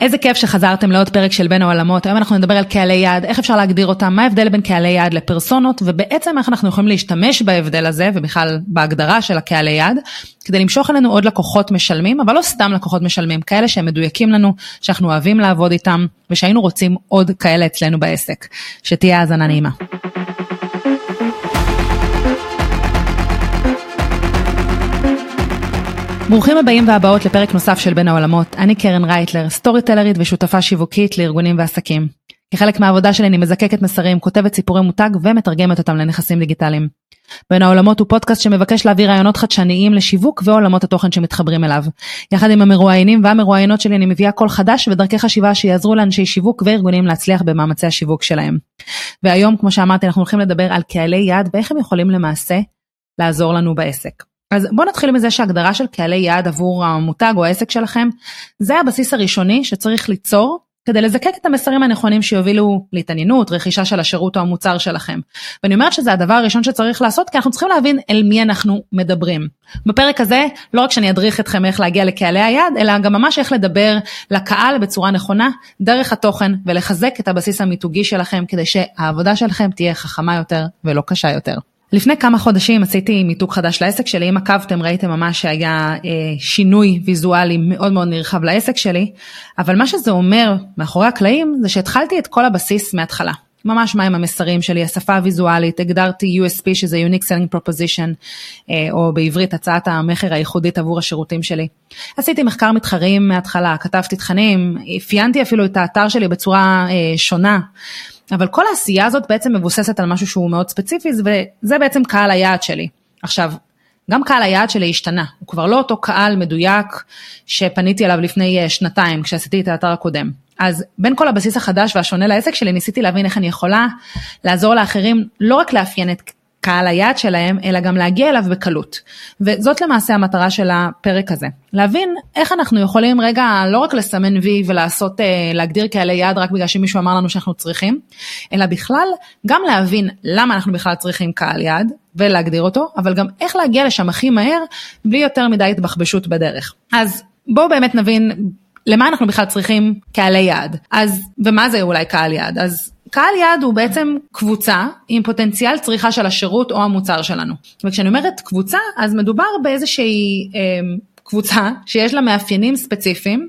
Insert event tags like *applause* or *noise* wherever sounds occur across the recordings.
איזה כיף שחזרתם לעוד פרק של בין העולמות, היום אנחנו נדבר על קהלי יעד, איך אפשר להגדיר אותם, מה ההבדל בין קהלי יעד לפרסונות, ובעצם איך אנחנו יכולים להשתמש בהבדל הזה, ובכלל בהגדרה של הקהלי יעד, כדי למשוך אלינו עוד לקוחות משלמים, אבל לא סתם לקוחות משלמים, כאלה שהם מדויקים לנו, שאנחנו אוהבים לעבוד איתם, ושהיינו רוצים עוד כאלה אצלנו בעסק. שתהיה האזנה נעימה. ברוכים הבאים והבאות לפרק נוסף של בין העולמות, אני קרן רייטלר, סטורי טלרית ושותפה שיווקית לארגונים ועסקים. כחלק מהעבודה שלי אני מזקקת מסרים, כותבת סיפורי מותג ומתרגמת אותם לנכסים דיגיטליים. בין העולמות הוא פודקאסט שמבקש להביא רעיונות חדשניים לשיווק ועולמות התוכן שמתחברים אליו. יחד עם המרואיינים והמרואיינות שלי אני מביאה קול חדש ודרכי חשיבה שיעזרו לאנשי שיווק וארגונים להצליח במאמצי השיווק שלהם. והיום, כמו שאמרתי, אנחנו הולכים לדבר על קהלי יעד ואיך הם יכולים למעשה לעזור לנו בעסק. אז בואו נתחיל מזה שהגדרה של קהלי יעד עבור המותג או העסק שלכם, זה הבסיס הראשוני שצריך ליצור כדי לזקק את המסרים הנכונים שיובילו להתעניינות, רכישה של השירות או המוצר שלכם. ואני אומרת שזה הדבר הראשון שצריך לעשות, כי אנחנו צריכים להבין אל מי אנחנו מדברים. בפרק הזה, לא רק שאני אדריך אתכם איך להגיע לקהלי היעד, אלא גם ממש איך לדבר לקהל בצורה נכונה, דרך התוכן, ולחזק את הבסיס המיתוגי שלכם, כדי שהעבודה שלכם תהיה חכמה יותר ולא קשה יותר. לפני כמה חודשים עשיתי מיתוג חדש לעסק שלי, אם עקבתם ראיתם ממש שהיה אה, שינוי ויזואלי מאוד מאוד נרחב לעסק שלי, אבל מה שזה אומר מאחורי הקלעים זה שהתחלתי את כל הבסיס מההתחלה. ממש מהם המסרים שלי, השפה הוויזואלית, הגדרתי USP שזה Unique Selling Proposition, אה, או בעברית הצעת המכר הייחודית עבור השירותים שלי. עשיתי מחקר מתחרים מההתחלה, כתבתי תכנים, אפיינתי אפילו את האתר שלי בצורה אה, שונה. אבל כל העשייה הזאת בעצם מבוססת על משהו שהוא מאוד ספציפי, וזה בעצם קהל היעד שלי. עכשיו, גם קהל היעד שלי השתנה, הוא כבר לא אותו קהל מדויק שפניתי אליו לפני אה, שנתיים כשעשיתי את האתר הקודם. אז בין כל הבסיס החדש והשונה לעסק שלי ניסיתי להבין איך אני יכולה לעזור לאחרים לא רק לאפיין את קהל היעד שלהם, אלא גם להגיע אליו בקלות. וזאת למעשה המטרה של הפרק הזה. להבין איך אנחנו יכולים רגע לא רק לסמן וי ולעשות, אה, להגדיר קהלי יעד רק בגלל שמישהו אמר לנו שאנחנו צריכים, אלא בכלל גם להבין למה אנחנו בכלל צריכים קהל יעד ולהגדיר אותו, אבל גם איך להגיע לשם הכי מהר בלי יותר מדי התבחבשות בדרך. אז בואו באמת נבין למה אנחנו בכלל צריכים קהלי יעד. אז, ומה זה אולי קהל יעד? אז קהל יעד הוא בעצם קבוצה עם פוטנציאל צריכה של השירות או המוצר שלנו. וכשאני אומרת קבוצה, אז מדובר באיזושהי אה, קבוצה שיש לה מאפיינים ספציפיים,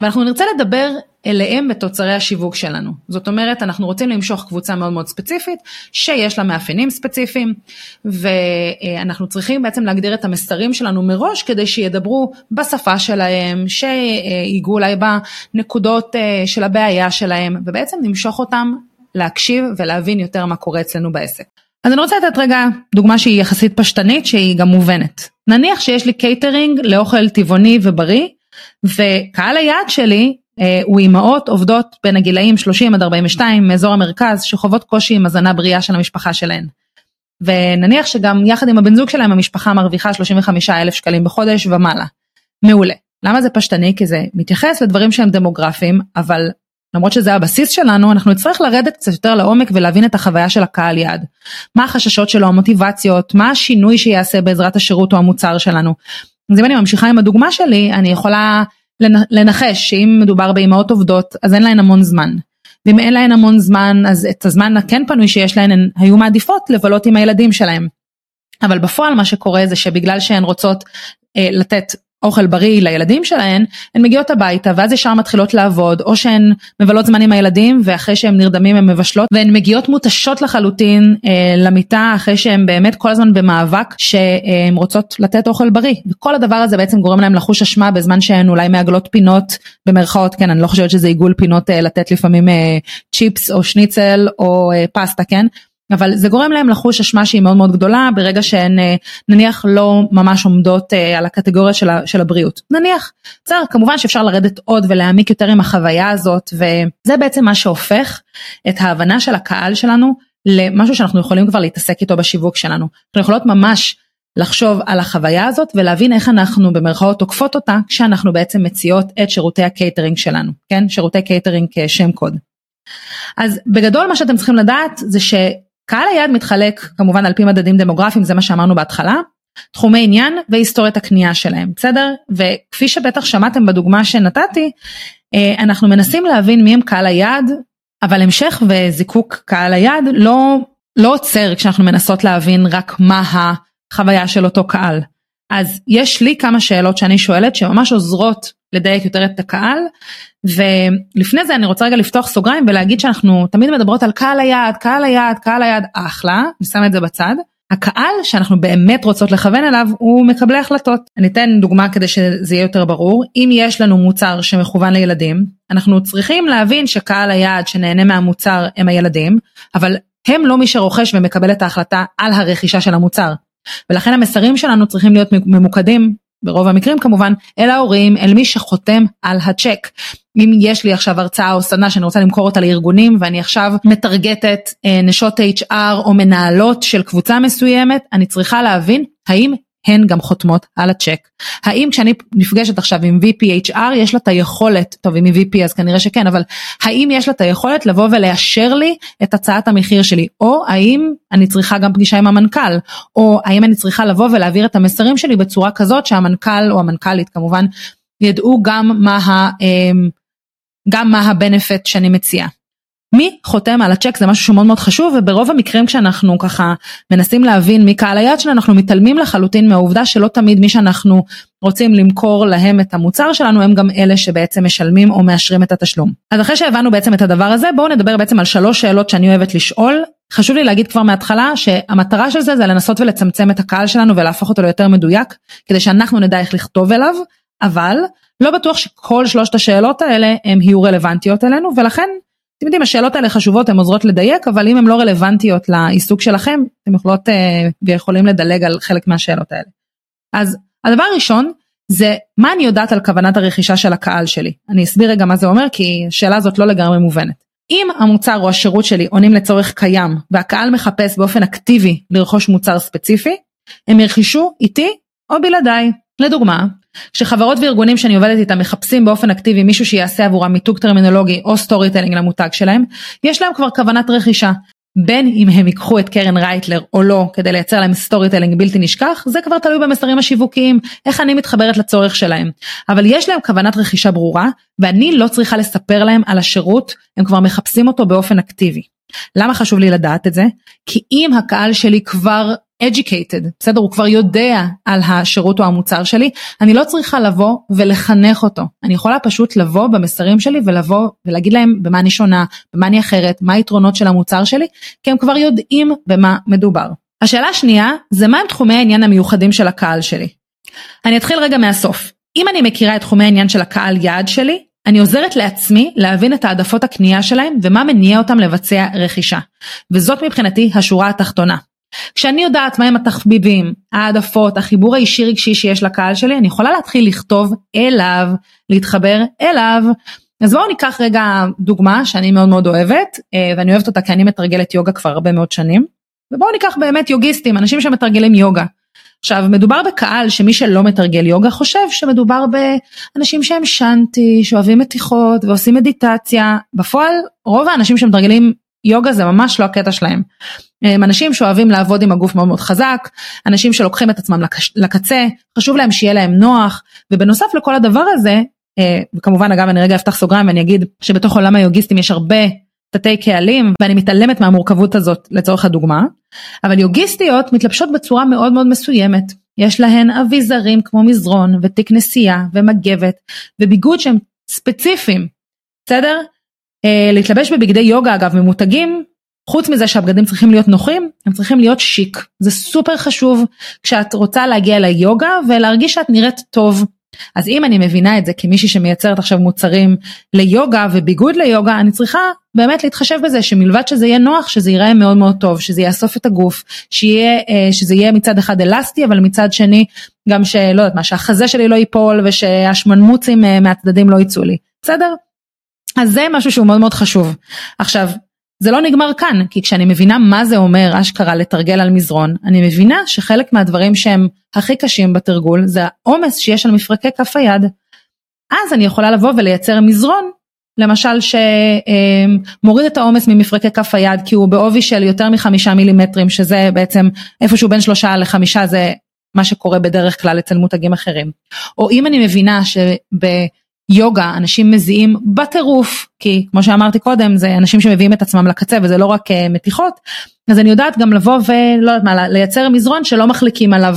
ואנחנו נרצה לדבר אליהם בתוצרי השיווק שלנו. זאת אומרת, אנחנו רוצים למשוך קבוצה מאוד מאוד ספציפית, שיש לה מאפיינים ספציפיים, ואנחנו צריכים בעצם להגדיר את המסרים שלנו מראש, כדי שידברו בשפה שלהם, שיגעו אולי בנקודות אה, של הבעיה שלהם, ובעצם נמשוך אותם להקשיב ולהבין יותר מה קורה אצלנו בעסק. אז אני רוצה לתת רגע דוגמה שהיא יחסית פשטנית שהיא גם מובנת. נניח שיש לי קייטרינג לאוכל טבעוני ובריא וקהל היעד שלי אה, הוא אימהות עובדות בין הגילאים 30 עד 42 מאזור המרכז שחוות קושי עם הזנה בריאה של המשפחה שלהן. ונניח שגם יחד עם הבן זוג שלהם המשפחה מרוויחה 35 אלף שקלים בחודש ומעלה. מעולה. למה זה פשטני? כי זה מתייחס לדברים שהם דמוגרפיים, אבל למרות שזה הבסיס שלנו, אנחנו נצטרך לרדת קצת יותר לעומק ולהבין את החוויה של הקהל יעד. מה החששות שלו, המוטיבציות, מה השינוי שיעשה בעזרת השירות או המוצר שלנו. אז אם אני ממשיכה עם הדוגמה שלי, אני יכולה לנחש שאם מדובר באימהות עובדות, אז אין להן המון זמן. ואם אין להן המון זמן, אז את הזמן הכן פנוי שיש להן, הן היו מעדיפות לבלות עם הילדים שלהם. אבל בפועל מה שקורה זה שבגלל שהן רוצות אה, לתת אוכל בריא לילדים שלהן, הן מגיעות הביתה ואז ישר מתחילות לעבוד, או שהן מבלות זמן עם הילדים ואחרי שהן נרדמים הן מבשלות, והן מגיעות מותשות לחלוטין אה, למיטה אחרי שהן באמת כל הזמן במאבק שהן רוצות לתת אוכל בריא. וכל הדבר הזה בעצם גורם להן לחוש אשמה בזמן שהן אולי מעגלות פינות, במרכאות, כן, אני לא חושבת שזה עיגול פינות אה, לתת לפעמים אה, צ'יפס או שניצל או אה, פסטה, כן? אבל זה גורם להם לחוש אשמה שהיא מאוד מאוד גדולה ברגע שהן אה, נניח לא ממש עומדות אה, על הקטגוריה של, של הבריאות. נניח, בסדר, כמובן שאפשר לרדת עוד ולהעמיק יותר עם החוויה הזאת וזה בעצם מה שהופך את ההבנה של הקהל שלנו למשהו שאנחנו יכולים כבר להתעסק איתו בשיווק שלנו. אנחנו יכולות ממש לחשוב על החוויה הזאת ולהבין איך אנחנו במרכאות תוקפות אותה כשאנחנו בעצם מציעות את שירותי הקייטרינג שלנו, כן? שירותי קייטרינג כשם קוד. אז בגדול מה שאתם צריכים לדעת זה ש... קהל היעד מתחלק כמובן על פי מדדים דמוגרפיים, זה מה שאמרנו בהתחלה, תחומי עניין והיסטוריית הקנייה שלהם, בסדר? וכפי שבטח שמעתם בדוגמה שנתתי, אנחנו מנסים להבין מי הם קהל היעד, אבל המשך וזיקוק קהל היעד לא, לא עוצר כשאנחנו מנסות להבין רק מה החוויה של אותו קהל. אז יש לי כמה שאלות שאני שואלת שממש עוזרות לדייק יותר את הקהל ולפני זה אני רוצה רגע לפתוח סוגריים ולהגיד שאנחנו תמיד מדברות על קהל היעד, קהל היעד, קהל היעד, אחלה, אני שמה את זה בצד. הקהל שאנחנו באמת רוצות לכוון אליו הוא מקבלי החלטות. אני אתן דוגמה כדי שזה יהיה יותר ברור. אם יש לנו מוצר שמכוון לילדים, אנחנו צריכים להבין שקהל היעד שנהנה מהמוצר הם הילדים, אבל הם לא מי שרוכש ומקבל את ההחלטה על הרכישה של המוצר. ולכן המסרים שלנו צריכים להיות ממוקדים ברוב המקרים כמובן, אל ההורים, אל מי שחותם על הצ'ק. אם יש לי עכשיו הרצאה או סדנה שאני רוצה למכור אותה לארגונים ואני עכשיו מטרגטת אה, נשות HR או מנהלות של קבוצה מסוימת, אני צריכה להבין האם הן גם חותמות על הצ'ק. האם כשאני נפגשת עכשיו עם VPHR יש לה את היכולת, טוב אם היא VP אז כנראה שכן, אבל האם יש לה את היכולת לבוא ולאשר לי את הצעת המחיר שלי, או האם אני צריכה גם פגישה עם המנכ"ל, או האם אני צריכה לבוא ולהעביר את המסרים שלי בצורה כזאת שהמנכ"ל או המנכ"לית כמובן ידעו גם מה, ה, אמ, גם מה הבנפט שאני מציעה. מי חותם על הצ'ק זה משהו שמאוד מאוד חשוב וברוב המקרים כשאנחנו ככה מנסים להבין מי קהל היעד שלנו אנחנו מתעלמים לחלוטין מהעובדה שלא תמיד מי שאנחנו רוצים למכור להם את המוצר שלנו הם גם אלה שבעצם משלמים או מאשרים את התשלום. אז אחרי שהבנו בעצם את הדבר הזה בואו נדבר בעצם על שלוש שאלות שאני אוהבת לשאול. חשוב לי להגיד כבר מההתחלה שהמטרה של זה זה לנסות ולצמצם את הקהל שלנו ולהפוך אותו ליותר מדויק כדי שאנחנו נדע איך לכתוב אליו אבל לא בטוח שכל שלושת השאלות האלה הם יהיו רלוונטיות אלינו ולכן אתם יודעים השאלות האלה חשובות הן עוזרות לדייק אבל אם הן לא רלוונטיות לעיסוק שלכם אתם יכולות אה, ויכולים לדלג על חלק מהשאלות האלה. אז הדבר הראשון זה מה אני יודעת על כוונת הרכישה של הקהל שלי אני אסביר רגע מה זה אומר כי השאלה הזאת לא לגמרי מובנת. אם המוצר או השירות שלי עונים לצורך קיים והקהל מחפש באופן אקטיבי לרכוש מוצר ספציפי הם ירכשו איתי או בלעדיי. לדוגמה כשחברות וארגונים שאני עובדת איתם מחפשים באופן אקטיבי מישהו שיעשה עבורם מיתוג טרמינולוגי או storytelling למותג שלהם, יש להם כבר כוונת רכישה. בין אם הם ייקחו את קרן רייטלר או לא כדי לייצר להם storytelling בלתי נשכח, זה כבר תלוי במסרים השיווקיים, איך אני מתחברת לצורך שלהם. אבל יש להם כוונת רכישה ברורה, ואני לא צריכה לספר להם על השירות, הם כבר מחפשים אותו באופן אקטיבי. למה חשוב לי לדעת את זה? כי אם הקהל שלי כבר educated, בסדר? הוא כבר יודע על השירות או המוצר שלי, אני לא צריכה לבוא ולחנך אותו. אני יכולה פשוט לבוא במסרים שלי ולבוא ולהגיד להם במה אני שונה, במה אני אחרת, מה היתרונות של המוצר שלי, כי הם כבר יודעים במה מדובר. השאלה השנייה זה מה הם תחומי העניין המיוחדים של הקהל שלי. אני אתחיל רגע מהסוף. אם אני מכירה את תחומי העניין של הקהל יעד שלי, אני עוזרת לעצמי להבין את העדפות הקנייה שלהם ומה מניע אותם לבצע רכישה. וזאת מבחינתי השורה התחתונה. כשאני יודעת מהם התחביבים, העדפות, החיבור האישי רגשי שיש לקהל שלי, אני יכולה להתחיל לכתוב אליו, להתחבר אליו. אז בואו ניקח רגע דוגמה שאני מאוד מאוד אוהבת, אה, ואני אוהבת אותה כי אני מתרגלת יוגה כבר הרבה מאוד שנים. ובואו ניקח באמת יוגיסטים, אנשים שמתרגלים יוגה. עכשיו מדובר בקהל שמי שלא מתרגל יוגה חושב שמדובר באנשים שהם שנטי, שאוהבים מתיחות ועושים מדיטציה. בפועל רוב האנשים שמתרגלים יוגה זה ממש לא הקטע שלהם. הם אנשים שאוהבים לעבוד עם הגוף מאוד מאוד חזק, אנשים שלוקחים את עצמם לקצה, חשוב להם שיהיה להם נוח, ובנוסף לכל הדבר הזה, אה, וכמובן אגב אני רגע אפתח סוגריים ואני אגיד שבתוך עולם היוגיסטים יש הרבה תתי קהלים ואני מתעלמת מהמורכבות הזאת לצורך הדוגמה, אבל יוגיסטיות מתלבשות בצורה מאוד מאוד מסוימת. יש להן אביזרים כמו מזרון ותיק נסיעה ומגבת וביגוד שהם ספציפיים, בסדר? אה, להתלבש בבגדי יוגה אגב ממותגים חוץ מזה שהבגדים צריכים להיות נוחים, הם צריכים להיות שיק. זה סופר חשוב כשאת רוצה להגיע ליוגה ולהרגיש שאת נראית טוב. אז אם אני מבינה את זה כמישהי שמייצרת עכשיו מוצרים ליוגה וביגוד ליוגה, אני צריכה באמת להתחשב בזה שמלבד שזה יהיה נוח, שזה ייראה מאוד מאוד טוב, שזה יאסוף את הגוף, שיהיה, אה, שזה יהיה מצד אחד אלסטי, אבל מצד שני גם שלא יודעת מה, שהחזה שלי לא ייפול ושהשמנמוצים אה, מהצדדים לא יצאו לי, בסדר? אז זה משהו שהוא מאוד מאוד חשוב. עכשיו, זה לא נגמר כאן, כי כשאני מבינה מה זה אומר אשכרה לתרגל על מזרון, אני מבינה שחלק מהדברים שהם הכי קשים בתרגול זה העומס שיש על מפרקי כף היד. אז אני יכולה לבוא ולייצר מזרון, למשל שמוריד את העומס ממפרקי כף היד כי הוא בעובי של יותר מחמישה מילימטרים, שזה בעצם איפשהו בין שלושה לחמישה זה מה שקורה בדרך כלל אצל מותגים אחרים. או אם אני מבינה שב... יוגה אנשים מזיעים בטירוף כי כמו שאמרתי קודם זה אנשים שמביאים את עצמם לקצה וזה לא רק מתיחות אז אני יודעת גם לבוא ולא יודעת מה לייצר מזרון שלא מחליקים עליו.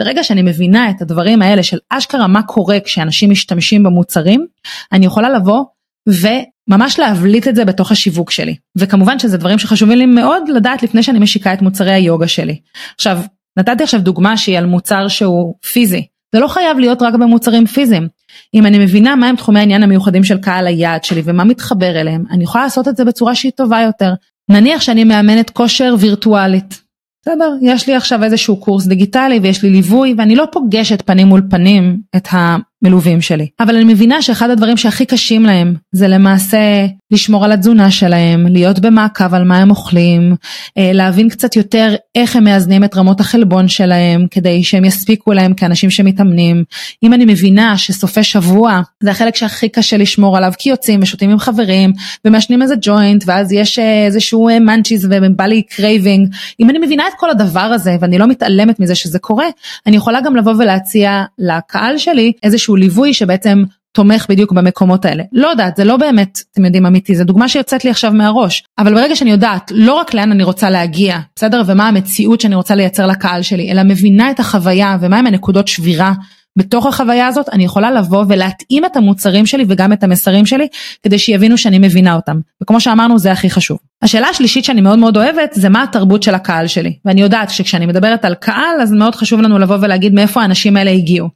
ברגע שאני מבינה את הדברים האלה של אשכרה מה קורה כשאנשים משתמשים במוצרים אני יכולה לבוא וממש להבליט את זה בתוך השיווק שלי וכמובן שזה דברים שחשובים לי מאוד לדעת לפני שאני משיקה את מוצרי היוגה שלי. עכשיו נתתי עכשיו דוגמה שהיא על מוצר שהוא פיזי זה לא חייב להיות רק במוצרים פיזיים. אם אני מבינה מהם תחומי העניין המיוחדים של קהל היעד שלי ומה מתחבר אליהם, אני יכולה לעשות את זה בצורה שהיא טובה יותר. נניח שאני מאמנת כושר וירטואלית. בסדר, יש לי עכשיו איזשהו קורס דיגיטלי ויש לי ליווי ואני לא פוגשת פנים מול פנים את המלווים שלי. אבל אני מבינה שאחד הדברים שהכי קשים להם זה למעשה לשמור על התזונה שלהם, להיות במעקב על מה הם אוכלים, אה, להבין קצת יותר איך הם מאזנים את רמות החלבון שלהם כדי שהם יספיקו להם כאנשים שמתאמנים. אם אני מבינה שסופי שבוע זה החלק שהכי קשה לשמור עליו כי יוצאים ושותים עם חברים ומעשנים איזה ג'וינט ואז יש אה, איזשהו munchies אה, ובא לי craving. אם אני מבינה את כל הדבר הזה ואני לא מתעלמת מזה שזה קורה, אני יכולה גם לבוא ולהציע לקהל שלי איזשהו ליווי שבעצם תומך בדיוק במקומות האלה. לא יודעת, זה לא באמת, אתם יודעים, אמיתי, זו דוגמה שיוצאת לי עכשיו מהראש. אבל ברגע שאני יודעת לא רק לאן אני רוצה להגיע, בסדר? ומה המציאות שאני רוצה לייצר לקהל שלי, אלא מבינה את החוויה ומהם הנקודות שבירה בתוך החוויה הזאת, אני יכולה לבוא ולהתאים את המוצרים שלי וגם את המסרים שלי, כדי שיבינו שאני מבינה אותם. וכמו שאמרנו, זה הכי חשוב. השאלה השלישית שאני מאוד מאוד אוהבת, זה מה התרבות של הקהל שלי. ואני יודעת שכשאני מדברת על קהל, אז מאוד חשוב לנו לבוא ולהגיד מאיפה האנשים האלה הגיעו.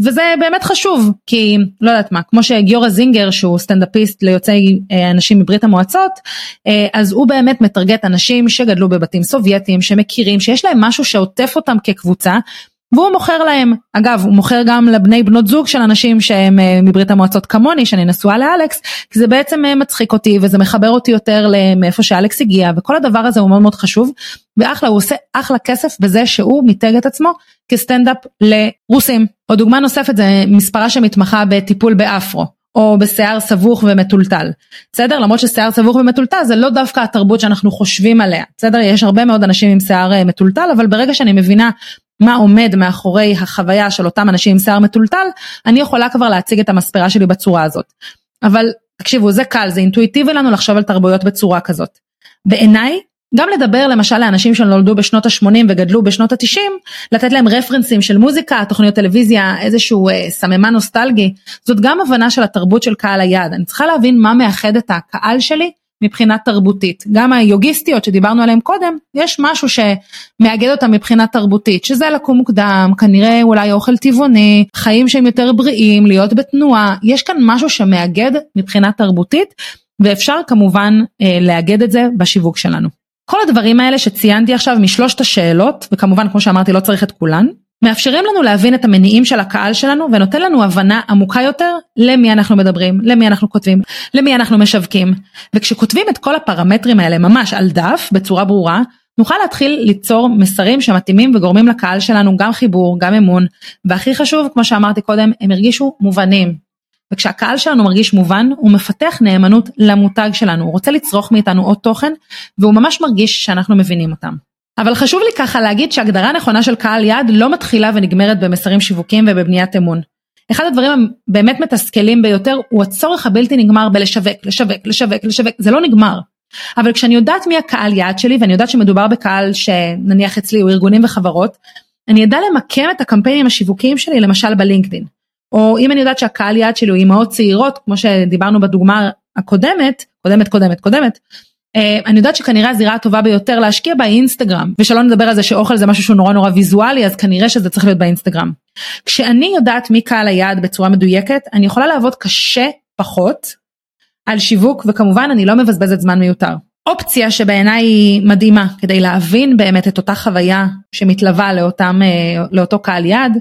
וזה באמת חשוב כי לא יודעת מה כמו שגיורא זינגר שהוא סטנדאפיסט ליוצאי אה, אנשים מברית המועצות אה, אז הוא באמת מטרגט אנשים שגדלו בבתים סובייטיים שמכירים שיש להם משהו שעוטף אותם כקבוצה והוא מוכר להם. אגב הוא מוכר גם לבני בנות זוג של אנשים שהם אה, מברית המועצות כמוני שאני נשואה לאלכס כי זה בעצם מצחיק אותי וזה מחבר אותי יותר למאיפה שאלכס הגיע וכל הדבר הזה הוא מאוד מאוד חשוב ואחלה הוא עושה אחלה כסף בזה שהוא מיתג את עצמו כסטנדאפ לרוסים. או דוגמה נוספת זה מספרה שמתמחה בטיפול באפרו. או בשיער סבוך ומטולטל. בסדר? למרות ששיער סבוך ומטולטל זה לא דווקא התרבות שאנחנו חושבים עליה. בסדר? יש הרבה מאוד אנשים עם שיער אה, מטולטל, אבל ברגע שאני מבינה מה עומד מאחורי החוויה של אותם אנשים עם שיער מטולטל, אני יכולה כבר להציג את המספרה שלי בצורה הזאת. אבל תקשיבו, זה קל, זה אינטואיטיבי לנו לחשוב על תרבויות בצורה כזאת. בעיניי, גם לדבר למשל לאנשים שנולדו בשנות ה-80 וגדלו בשנות ה-90, לתת להם רפרנסים של מוזיקה, תוכניות טלוויזיה, איזשהו אה, סממן נוסטלגי, זאת גם הבנה של התרבות של קהל היעד. אני צריכה להבין מה מאחד את הקהל שלי מבחינה תרבותית. גם היוגיסטיות שדיברנו עליהן קודם, יש משהו שמאגד אותם מבחינה תרבותית, שזה לקום מוקדם, כנראה אולי אוכל טבעוני, חיים שהם יותר בריאים, להיות בתנועה, יש כאן משהו שמאגד מבחינה תרבותית, ואפשר כמובן אה, לאגד את זה בשיווק שלנו. כל הדברים האלה שציינתי עכשיו משלושת השאלות, וכמובן כמו שאמרתי לא צריך את כולן, מאפשרים לנו להבין את המניעים של הקהל שלנו ונותן לנו הבנה עמוקה יותר למי אנחנו מדברים, למי אנחנו כותבים, למי אנחנו משווקים. וכשכותבים את כל הפרמטרים האלה ממש על דף בצורה ברורה, נוכל להתחיל ליצור מסרים שמתאימים וגורמים לקהל שלנו גם חיבור, גם אמון, והכי חשוב, כמו שאמרתי קודם, הם הרגישו מובנים. וכשהקהל שלנו מרגיש מובן, הוא מפתח נאמנות למותג שלנו, הוא רוצה לצרוך מאיתנו עוד תוכן, והוא ממש מרגיש שאנחנו מבינים אותם. אבל חשוב לי ככה להגיד שהגדרה נכונה של קהל יעד לא מתחילה ונגמרת במסרים שיווקיים ובבניית אמון. אחד הדברים הבאמת מתסכלים ביותר הוא הצורך הבלתי נגמר בלשווק, לשווק, לשווק, לשווק, זה לא נגמר. אבל כשאני יודעת מי הקהל יעד שלי ואני יודעת שמדובר בקהל שנניח אצלי הוא ארגונים וחברות, אני אדע למקם את הקמפיינים השיווקיים שלי למשל בלינקדאין. או אם אני יודעת שהקהל יעד שלי הוא אימהות צעירות, כמו שדיברנו בדוגמה הקודמת, קודמת, קודמת, קודמת, אה, אני יודעת שכנראה הזירה הטובה ביותר להשקיע בה היא אינסטגרם, ושלא נדבר על זה שאוכל זה משהו שהוא נורא נורא ויזואלי, אז כנראה שזה צריך להיות באינסטגרם. כשאני יודעת מי קהל היעד בצורה מדויקת, אני יכולה לעבוד קשה פחות על שיווק, וכמובן אני לא מבזבזת זמן מיותר. אופציה שבעיניי היא מדהימה כדי להבין באמת את אותה חוויה שמתלווה לאותם, אה, לאותו קהל יעד,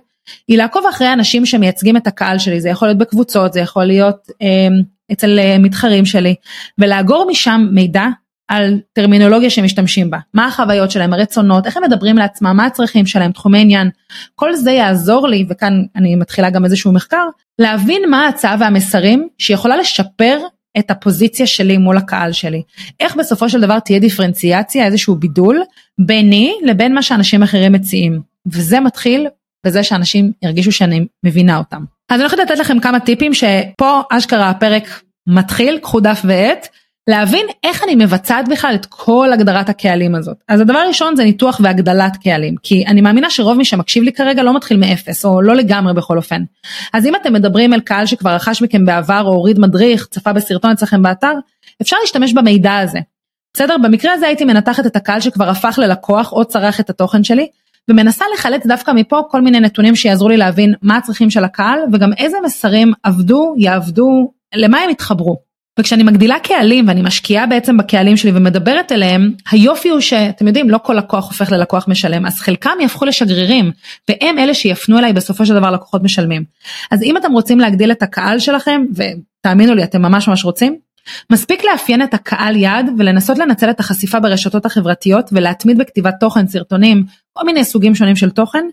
היא לעקוב אחרי אנשים שמייצגים את הקהל שלי, זה יכול להיות בקבוצות, זה יכול להיות אה, אצל אה, מתחרים שלי, ולאגור משם מידע על טרמינולוגיה שמשתמשים בה, מה החוויות שלהם, הרצונות, איך הם מדברים לעצמם, מה הצרכים שלהם, תחומי עניין, כל זה יעזור לי, וכאן אני מתחילה גם איזשהו מחקר, להבין מה ההצעה והמסרים שיכולה לשפר את הפוזיציה שלי מול הקהל שלי. איך בסופו של דבר תהיה דיפרנציאציה, איזשהו בידול, ביני לבין מה שאנשים אחרים מציעים. וזה מתחיל בזה שאנשים ירגישו שאני מבינה אותם. אז אני הולכת לתת לכם כמה טיפים שפה אשכרה הפרק מתחיל, קחו דף ועט, להבין איך אני מבצעת בכלל את כל הגדרת הקהלים הזאת. אז הדבר הראשון זה ניתוח והגדלת קהלים, כי אני מאמינה שרוב מי שמקשיב לי כרגע לא מתחיל מאפס, או לא לגמרי בכל אופן. אז אם אתם מדברים על קהל שכבר רכש מכם בעבר, או הוריד מדריך, צפה בסרטון אצלכם באתר, אפשר להשתמש במידע הזה. בסדר? במקרה הזה הייתי מנתחת את הקהל שכבר הפך ללקוח או צרך את התוכן שלי, ומנסה לחלץ דווקא מפה כל מיני נתונים שיעזרו לי להבין מה הצרכים של הקהל וגם איזה מסרים עבדו, יעבדו, למה הם יתחברו. וכשאני מגדילה קהלים ואני משקיעה בעצם בקהלים שלי ומדברת אליהם, היופי הוא שאתם יודעים לא כל לקוח הופך ללקוח משלם, אז חלקם יהפכו לשגרירים והם אלה שיפנו אליי בסופו של דבר לקוחות משלמים. אז אם אתם רוצים להגדיל את הקהל שלכם, ותאמינו לי אתם ממש ממש רוצים, מספיק לאפיין את הקהל יעד ולנסות לנצל את החשיפה ברשתות החברתיות ולהתמיד בכתיבת תוכן, סרטונים, כל מיני סוגים שונים של תוכן,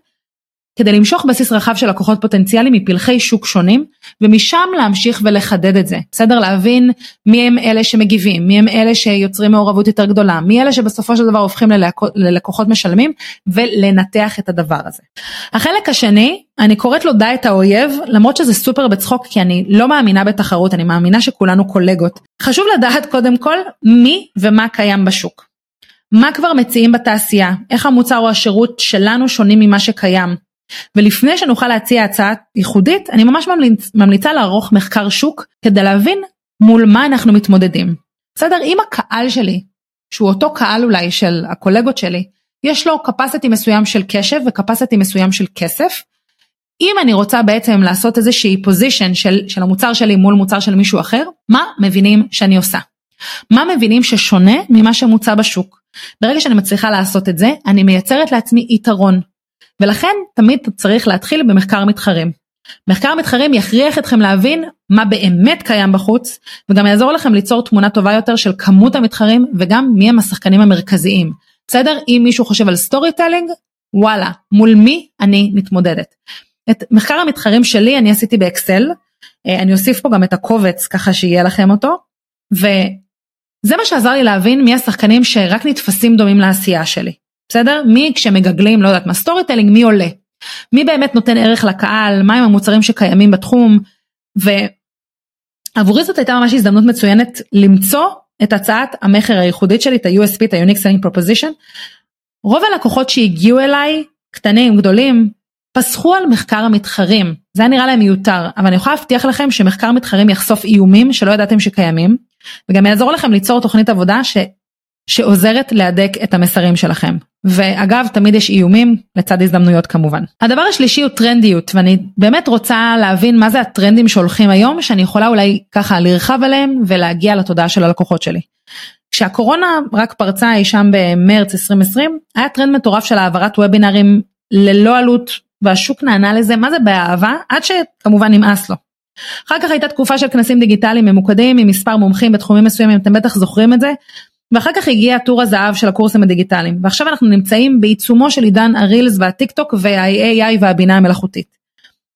כדי למשוך בסיס רחב של לקוחות פוטנציאליים מפלחי שוק שונים ומשם להמשיך ולחדד את זה, בסדר? להבין מי הם אלה שמגיבים, מי הם אלה שיוצרים מעורבות יותר גדולה, מי אלה שבסופו של דבר הופכים ללקוחות משלמים ולנתח את הדבר הזה. החלק השני, אני קוראת לו דע את האויב, למרות שזה סופר בצחוק כי אני לא מאמינה בתחרות, אני מאמינה שכולנו קולגות. חשוב לדעת קודם כל מי ומה קיים בשוק. מה כבר מציעים בתעשייה, איך המוצר או השירות שלנו שונים ממה שקיים, ולפני שנוכל להציע הצעה ייחודית, אני ממש ממליצ, ממליצה לערוך מחקר שוק כדי להבין מול מה אנחנו מתמודדים. בסדר? אם הקהל שלי, שהוא אותו קהל אולי של הקולגות שלי, יש לו capacity מסוים של קשב ו-capacity מסוים של כסף, אם אני רוצה בעצם לעשות איזושהי פוזיישן של, של המוצר שלי מול מוצר של מישהו אחר, מה מבינים שאני עושה? מה מבינים ששונה ממה שמוצע בשוק? ברגע שאני מצליחה לעשות את זה, אני מייצרת לעצמי יתרון. ולכן תמיד צריך להתחיל במחקר מתחרים. מחקר מתחרים יכריח אתכם להבין מה באמת קיים בחוץ וגם יעזור לכם ליצור תמונה טובה יותר של כמות המתחרים וגם מי הם השחקנים המרכזיים. בסדר? אם מישהו חושב על storytelling, וואלה, מול מי אני מתמודדת. את מחקר המתחרים שלי אני עשיתי באקסל, אה, אני אוסיף פה גם את הקובץ ככה שיהיה לכם אותו, וזה מה שעזר לי להבין מי השחקנים שרק נתפסים דומים לעשייה שלי. בסדר? מי כשמגגלים, לא יודעת מה, storytelling, מי עולה? מי באמת נותן ערך לקהל, מהם המוצרים שקיימים בתחום, ועבורי זאת הייתה ממש הזדמנות מצוינת למצוא את הצעת המכר הייחודית שלי, את ה-USP, את ה-Unique Selling Proposition. רוב הלקוחות שהגיעו אליי, קטנים, גדולים, פסחו על מחקר המתחרים, זה היה נראה להם מיותר, אבל אני יכולה להבטיח לכם שמחקר מתחרים יחשוף איומים שלא ידעתם שקיימים, וגם יעזור לכם ליצור תוכנית עבודה ש... שעוזרת להדק את המסרים שלכם. ואגב, תמיד יש איומים לצד הזדמנויות כמובן. הדבר השלישי הוא טרנדיות, ואני באמת רוצה להבין מה זה הטרנדים שהולכים היום, שאני יכולה אולי ככה לרחב עליהם ולהגיע לתודעה של הלקוחות שלי. כשהקורונה רק פרצה אי שם במרץ 2020, היה טרנד מטורף של העברת וובינרים ללא עלות, והשוק נענה לזה, מה זה באהבה? עד שכמובן נמאס לו. אחר כך הייתה תקופה של כנסים דיגיטליים ממוקדים עם מספר מומחים בתחומים מסוימים, אתם בטח זוכרים את זה, ואחר כך הגיע תור הזהב של הקורסים הדיגיטליים ועכשיו אנחנו נמצאים בעיצומו של עידן ה reels והטיק טוק וה-AI והבינה המלאכותית.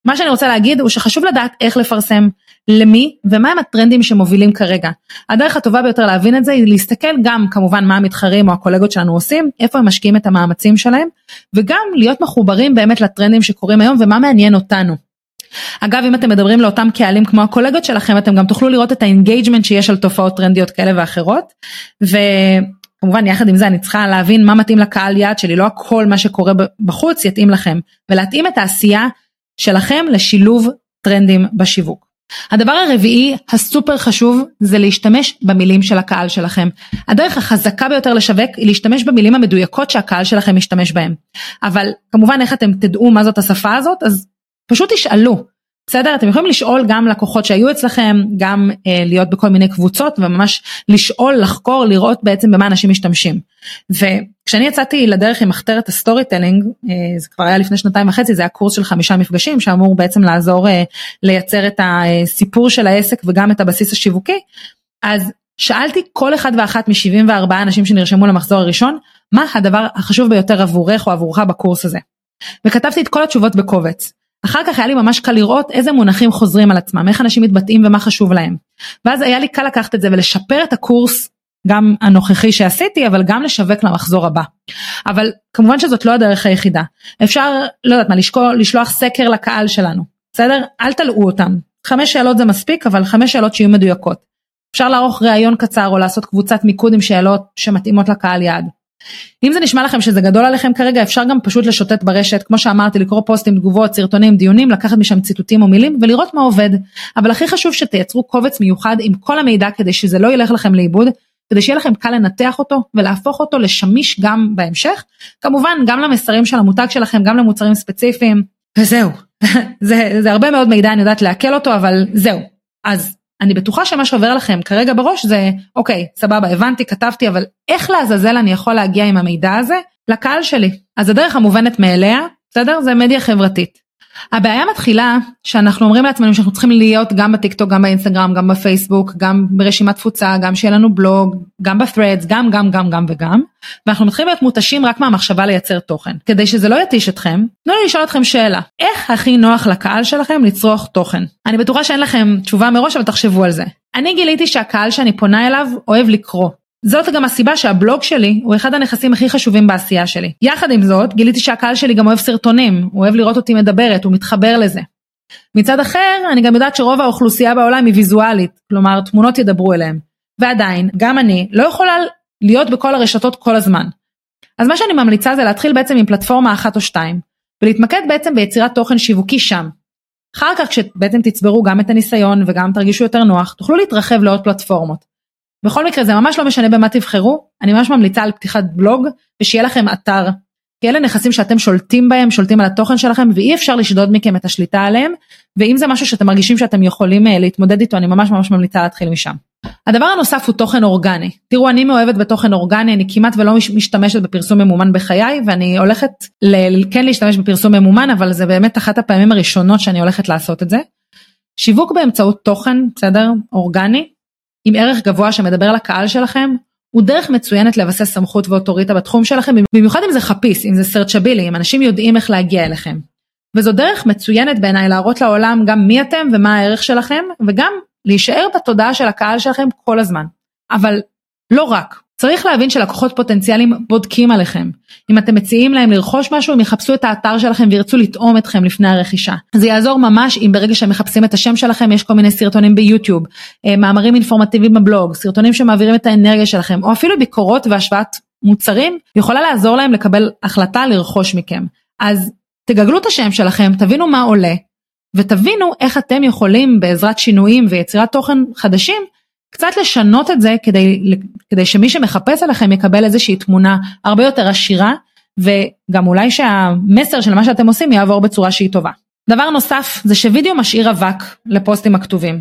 מה שאני רוצה להגיד הוא שחשוב לדעת איך לפרסם, למי ומהם הטרנדים שמובילים כרגע. הדרך הטובה ביותר להבין את זה היא להסתכל גם כמובן מה המתחרים או הקולגות שלנו עושים, איפה הם משקיעים את המאמצים שלהם וגם להיות מחוברים באמת לטרנדים שקורים היום ומה מעניין אותנו. אגב אם אתם מדברים לאותם קהלים כמו הקולגות שלכם אתם גם תוכלו לראות את ה engagement שיש על תופעות טרנדיות כאלה ואחרות וכמובן יחד עם זה אני צריכה להבין מה מתאים לקהל יעד שלי לא הכל מה שקורה בחוץ יתאים לכם ולהתאים את העשייה שלכם לשילוב טרנדים בשיווק. הדבר הרביעי הסופר חשוב זה להשתמש במילים של הקהל שלכם. הדרך החזקה ביותר לשווק היא להשתמש במילים המדויקות שהקהל שלכם משתמש בהם. אבל כמובן איך אתם תדעו מה זאת השפה הזאת אז פשוט תשאלו, בסדר? אתם יכולים לשאול גם לקוחות שהיו אצלכם, גם אה, להיות בכל מיני קבוצות וממש לשאול, לחקור, לראות בעצם במה אנשים משתמשים. וכשאני יצאתי לדרך עם מחתרת ה storytelling, אה, זה כבר היה לפני שנתיים וחצי, זה היה קורס של חמישה מפגשים שאמור בעצם לעזור אה, לייצר את הסיפור של העסק וגם את הבסיס השיווקי, אז שאלתי כל אחד ואחת מ-74 אנשים שנרשמו למחזור הראשון, מה הדבר החשוב ביותר עבורך או עבורך בקורס הזה. וכתבתי את כל התשובות בקובץ. אחר כך היה לי ממש קל לראות איזה מונחים חוזרים על עצמם, איך אנשים מתבטאים ומה חשוב להם. ואז היה לי קל לקחת את זה ולשפר את הקורס, גם הנוכחי שעשיתי, אבל גם לשווק למחזור הבא. אבל כמובן שזאת לא הדרך היחידה. אפשר, לא יודעת מה, לשקול, לשלוח סקר לקהל שלנו. בסדר? אל תלאו אותם. חמש שאלות זה מספיק, אבל חמש שאלות שיהיו מדויקות. אפשר לערוך ראיון קצר או לעשות קבוצת מיקוד עם שאלות שמתאימות לקהל יעד. אם זה נשמע לכם שזה גדול עליכם כרגע אפשר גם פשוט לשוטט ברשת כמו שאמרתי לקרוא פוסטים תגובות סרטונים דיונים לקחת משם ציטוטים או מילים ולראות מה עובד. אבל הכי חשוב שתייצרו קובץ מיוחד עם כל המידע כדי שזה לא ילך לכם לאיבוד כדי שיהיה לכם קל לנתח אותו ולהפוך אותו לשמיש גם בהמשך. כמובן גם למסרים של המותג שלכם גם למוצרים ספציפיים. וזהו. *laughs* זה, זה הרבה מאוד מידע אני יודעת לעכל אותו אבל זהו. אז אני בטוחה שמה שעובר לכם כרגע בראש זה אוקיי סבבה הבנתי כתבתי אבל איך לעזאזל אני יכול להגיע עם המידע הזה לקהל שלי אז הדרך המובנת מאליה בסדר זה מדיה חברתית. הבעיה מתחילה שאנחנו אומרים לעצמנו שאנחנו צריכים להיות גם בטיקטוק גם באינסטגרם גם בפייסבוק גם ברשימת תפוצה גם שיהיה לנו בלוג גם בפרדס גם גם גם גם וגם ואנחנו מתחילים להיות מותשים רק מהמחשבה לייצר תוכן. כדי שזה לא יתיש אתכם תנו לי לשאול אתכם שאלה. איך הכי נוח לקהל שלכם לצרוך תוכן? אני בטוחה שאין לכם תשובה מראש אבל תחשבו על זה. אני גיליתי שהקהל שאני פונה אליו אוהב לקרוא זאת גם הסיבה שהבלוג שלי הוא אחד הנכסים הכי חשובים בעשייה שלי. יחד עם זאת, גיליתי שהקהל שלי גם אוהב סרטונים, הוא אוהב לראות אותי מדברת, הוא מתחבר לזה. מצד אחר, אני גם יודעת שרוב האוכלוסייה בעולם היא ויזואלית, כלומר תמונות ידברו אליהם. ועדיין, גם אני לא יכולה להיות בכל הרשתות כל הזמן. אז מה שאני ממליצה זה להתחיל בעצם עם פלטפורמה אחת או שתיים, ולהתמקד בעצם ביצירת תוכן שיווקי שם. אחר כך כשבעצם תצברו גם את הניסיון וגם תרגישו יותר נוח, תוכלו להתרחב לעוד פלטפורמות. בכל מקרה זה ממש לא משנה במה תבחרו, אני ממש ממליצה על פתיחת בלוג ושיהיה לכם אתר. כי אלה נכסים שאתם שולטים בהם, שולטים על התוכן שלכם ואי אפשר לשדוד מכם את השליטה עליהם, ואם זה משהו שאתם מרגישים שאתם יכולים אה, להתמודד איתו, אני ממש ממש ממליצה להתחיל משם. הדבר הנוסף הוא תוכן אורגני. תראו, אני מאוהבת בתוכן אורגני, אני כמעט ולא משתמשת בפרסום ממומן בחיי, ואני הולכת ל- כן להשתמש בפרסום ממומן, אבל זה באמת אחת הפעמים הראשונות שאני הולכת לעשות את זה. שיווק באמצעות תוכן, בסדר? אורגני, עם ערך גבוה שמדבר לקהל שלכם, הוא דרך מצוינת לבסס סמכות ואוטוריטה בתחום שלכם, במיוחד אם זה חפיס, אם זה סרצ'בילי, אם אנשים יודעים איך להגיע אליכם. וזו דרך מצוינת בעיניי להראות לעולם גם מי אתם ומה הערך שלכם, וגם להישאר בתודעה של הקהל שלכם כל הזמן. אבל לא רק, צריך להבין שלקוחות פוטנציאליים בודקים עליכם. אם אתם מציעים להם לרכוש משהו, הם יחפשו את האתר שלכם וירצו לטעום אתכם לפני הרכישה. זה יעזור ממש אם ברגע שהם מחפשים את השם שלכם, יש כל מיני סרטונים ביוטיוב, אה, מאמרים אינפורמטיביים בבלוג, סרטונים שמעבירים את האנרגיה שלכם, או אפילו ביקורות והשוואת מוצרים, יכולה לעזור להם לקבל החלטה לרכוש מכם. אז תגגלו את השם שלכם, תבינו מה עולה, ותבינו איך אתם יכולים בעזרת שינויים ויצירת תוכן חדשים, קצת לשנות את זה כדי, כדי שמי שמחפש עליכם יקבל איזושהי תמונה הרבה יותר עשירה וגם אולי שהמסר של מה שאתם עושים יעבור בצורה שהיא טובה. דבר נוסף זה שווידאו משאיר אבק לפוסטים הכתובים.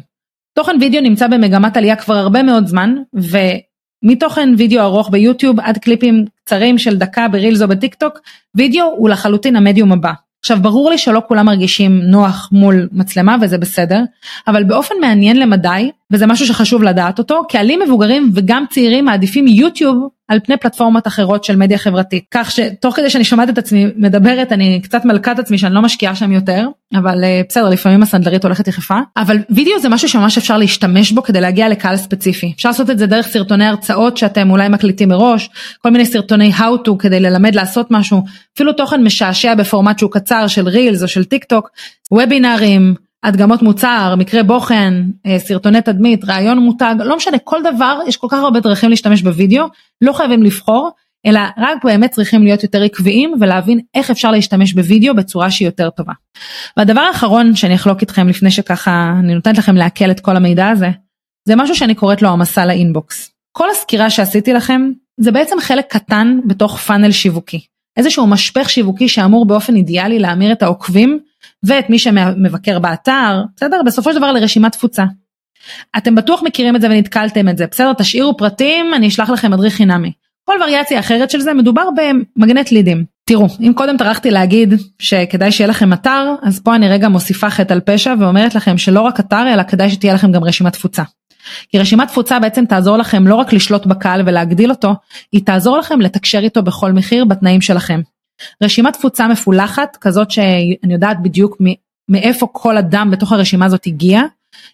תוכן וידאו נמצא במגמת עלייה כבר הרבה מאוד זמן ומתוכן וידאו ארוך ביוטיוב עד קליפים קצרים של דקה ברילס או בטיק טוק וידאו הוא לחלוטין המדיום הבא. עכשיו ברור לי שלא כולם מרגישים נוח מול מצלמה וזה בסדר, אבל באופן מעניין למדי, וזה משהו שחשוב לדעת אותו, קהלים מבוגרים וגם צעירים מעדיפים יוטיוב על פני פלטפורמות אחרות של מדיה חברתית. כך שתוך כדי שאני שומעת את עצמי מדברת אני קצת מלכת עצמי שאני לא משקיעה שם יותר, אבל אה, בסדר לפעמים הסנדלרית הולכת יחפה, אבל וידאו זה משהו שממש אפשר להשתמש בו כדי להגיע לקהל ספציפי. אפשר לעשות את זה דרך סרטוני הרצאות שאתם אולי מקליטים מראש, כל מיני סרטוני how to כדי ללמד לעשות משהו, אפילו תוכן משעשע בפורמט שהוא קצר של reels או של טיק טוק, וובינארים. הדגמות מוצר, מקרה בוחן, אה, סרטוני תדמית, ראיון מותג, לא משנה, כל דבר, יש כל כך הרבה דרכים להשתמש בווידאו, לא חייבים לבחור, אלא רק באמת צריכים להיות יותר עקביים ולהבין איך אפשר להשתמש בווידאו בצורה שהיא יותר טובה. והדבר האחרון שאני אחלוק איתכם לפני שככה אני נותנת לכם לעכל את כל המידע הזה, זה משהו שאני קוראת לו המסע לאינבוקס. כל הסקירה שעשיתי לכם זה בעצם חלק קטן בתוך פאנל שיווקי. איזשהו משפך שיווקי שאמור באופן אידיאלי להמיר את העוקבים ואת מי שמבקר באתר, בסדר? בסופו של דבר לרשימת תפוצה. אתם בטוח מכירים את זה ונתקלתם את זה, בסדר? תשאירו פרטים, אני אשלח לכם מדריך חינמי. כל וריאציה אחרת של זה מדובר במגנט לידים. תראו, אם קודם טרחתי להגיד שכדאי שיהיה לכם אתר, אז פה אני רגע מוסיפה חטא על פשע ואומרת לכם שלא רק אתר, אלא כדאי שתהיה לכם גם רשימת תפוצה. כי רשימת תפוצה בעצם תעזור לכם לא רק לשלוט בקהל ולהגדיל אותו, היא תעזור לכם לתקשר איתו בכל מחיר בתנאים שלכם. רשימת תפוצה מפולחת, כזאת שאני יודעת בדיוק מאיפה כל אדם בתוך הרשימה הזאת הגיע,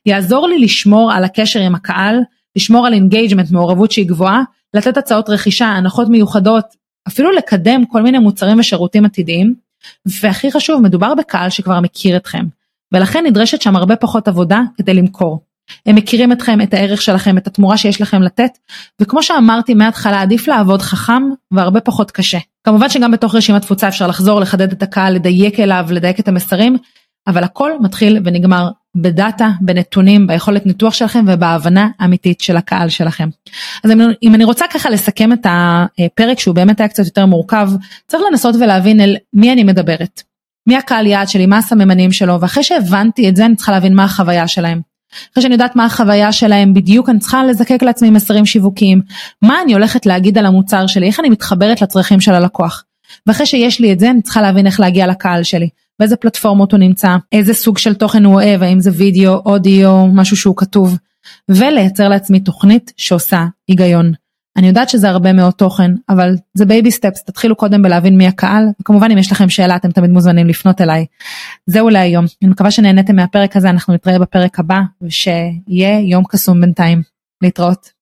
יעזור לי לשמור על הקשר עם הקהל, לשמור על engagement, מעורבות שהיא גבוהה, לתת הצעות רכישה, הנחות מיוחדות, אפילו לקדם כל מיני מוצרים ושירותים עתידיים, והכי חשוב, מדובר בקהל שכבר מכיר אתכם. ולכן נדרשת שם הרבה פחות עבודה כדי למכור. הם מכירים אתכם, את הערך שלכם, את התמורה שיש לכם לתת, וכמו שאמרתי מההתחלה, עדיף לעבוד חכם והרבה פחות קשה. כמובן שגם בתוך רשימת תפוצה אפשר לחזור, לחדד את הקהל, לדייק אליו, לדייק את המסרים, אבל הכל מתחיל ונגמר בדאטה, בנתונים, ביכולת ניתוח שלכם ובהבנה אמיתית של הקהל שלכם. אז אם אני רוצה ככה לסכם את הפרק שהוא באמת היה קצת יותר מורכב, צריך לנסות ולהבין אל מי אני מדברת. מי הקהל יעד שלי, מה הסממנים שלו, ואחרי שהבנתי את זה אני צריכה להבין מה החוויה שלהם. אחרי שאני יודעת מה החוויה שלהם בדיוק אני צריכה לזקק לעצמי מסרים שיווקיים, מה אני הולכת להגיד על המוצר שלי, איך אני מתחברת לצרכים של הלקוח. ואחרי שיש לי את זה אני צריכה להבין איך להגיע לקהל שלי. באיזה פלטפורמות הוא נמצא, איזה סוג של תוכן הוא אוהב, האם זה וידאו, אודיו, משהו שהוא כתוב, ולייצר לעצמי תוכנית שעושה היגיון. אני יודעת שזה הרבה מאוד תוכן, אבל זה baby steps, תתחילו קודם בלהבין מי הקהל, וכמובן אם יש לכם שאלה אתם תמיד מוזמנים לפנות אליי. זהו להיום, אני מקווה שנהניתם מהפרק הזה, אנחנו נתראה בפרק הבא, ושיהיה יום קסום בינתיים. להתראות.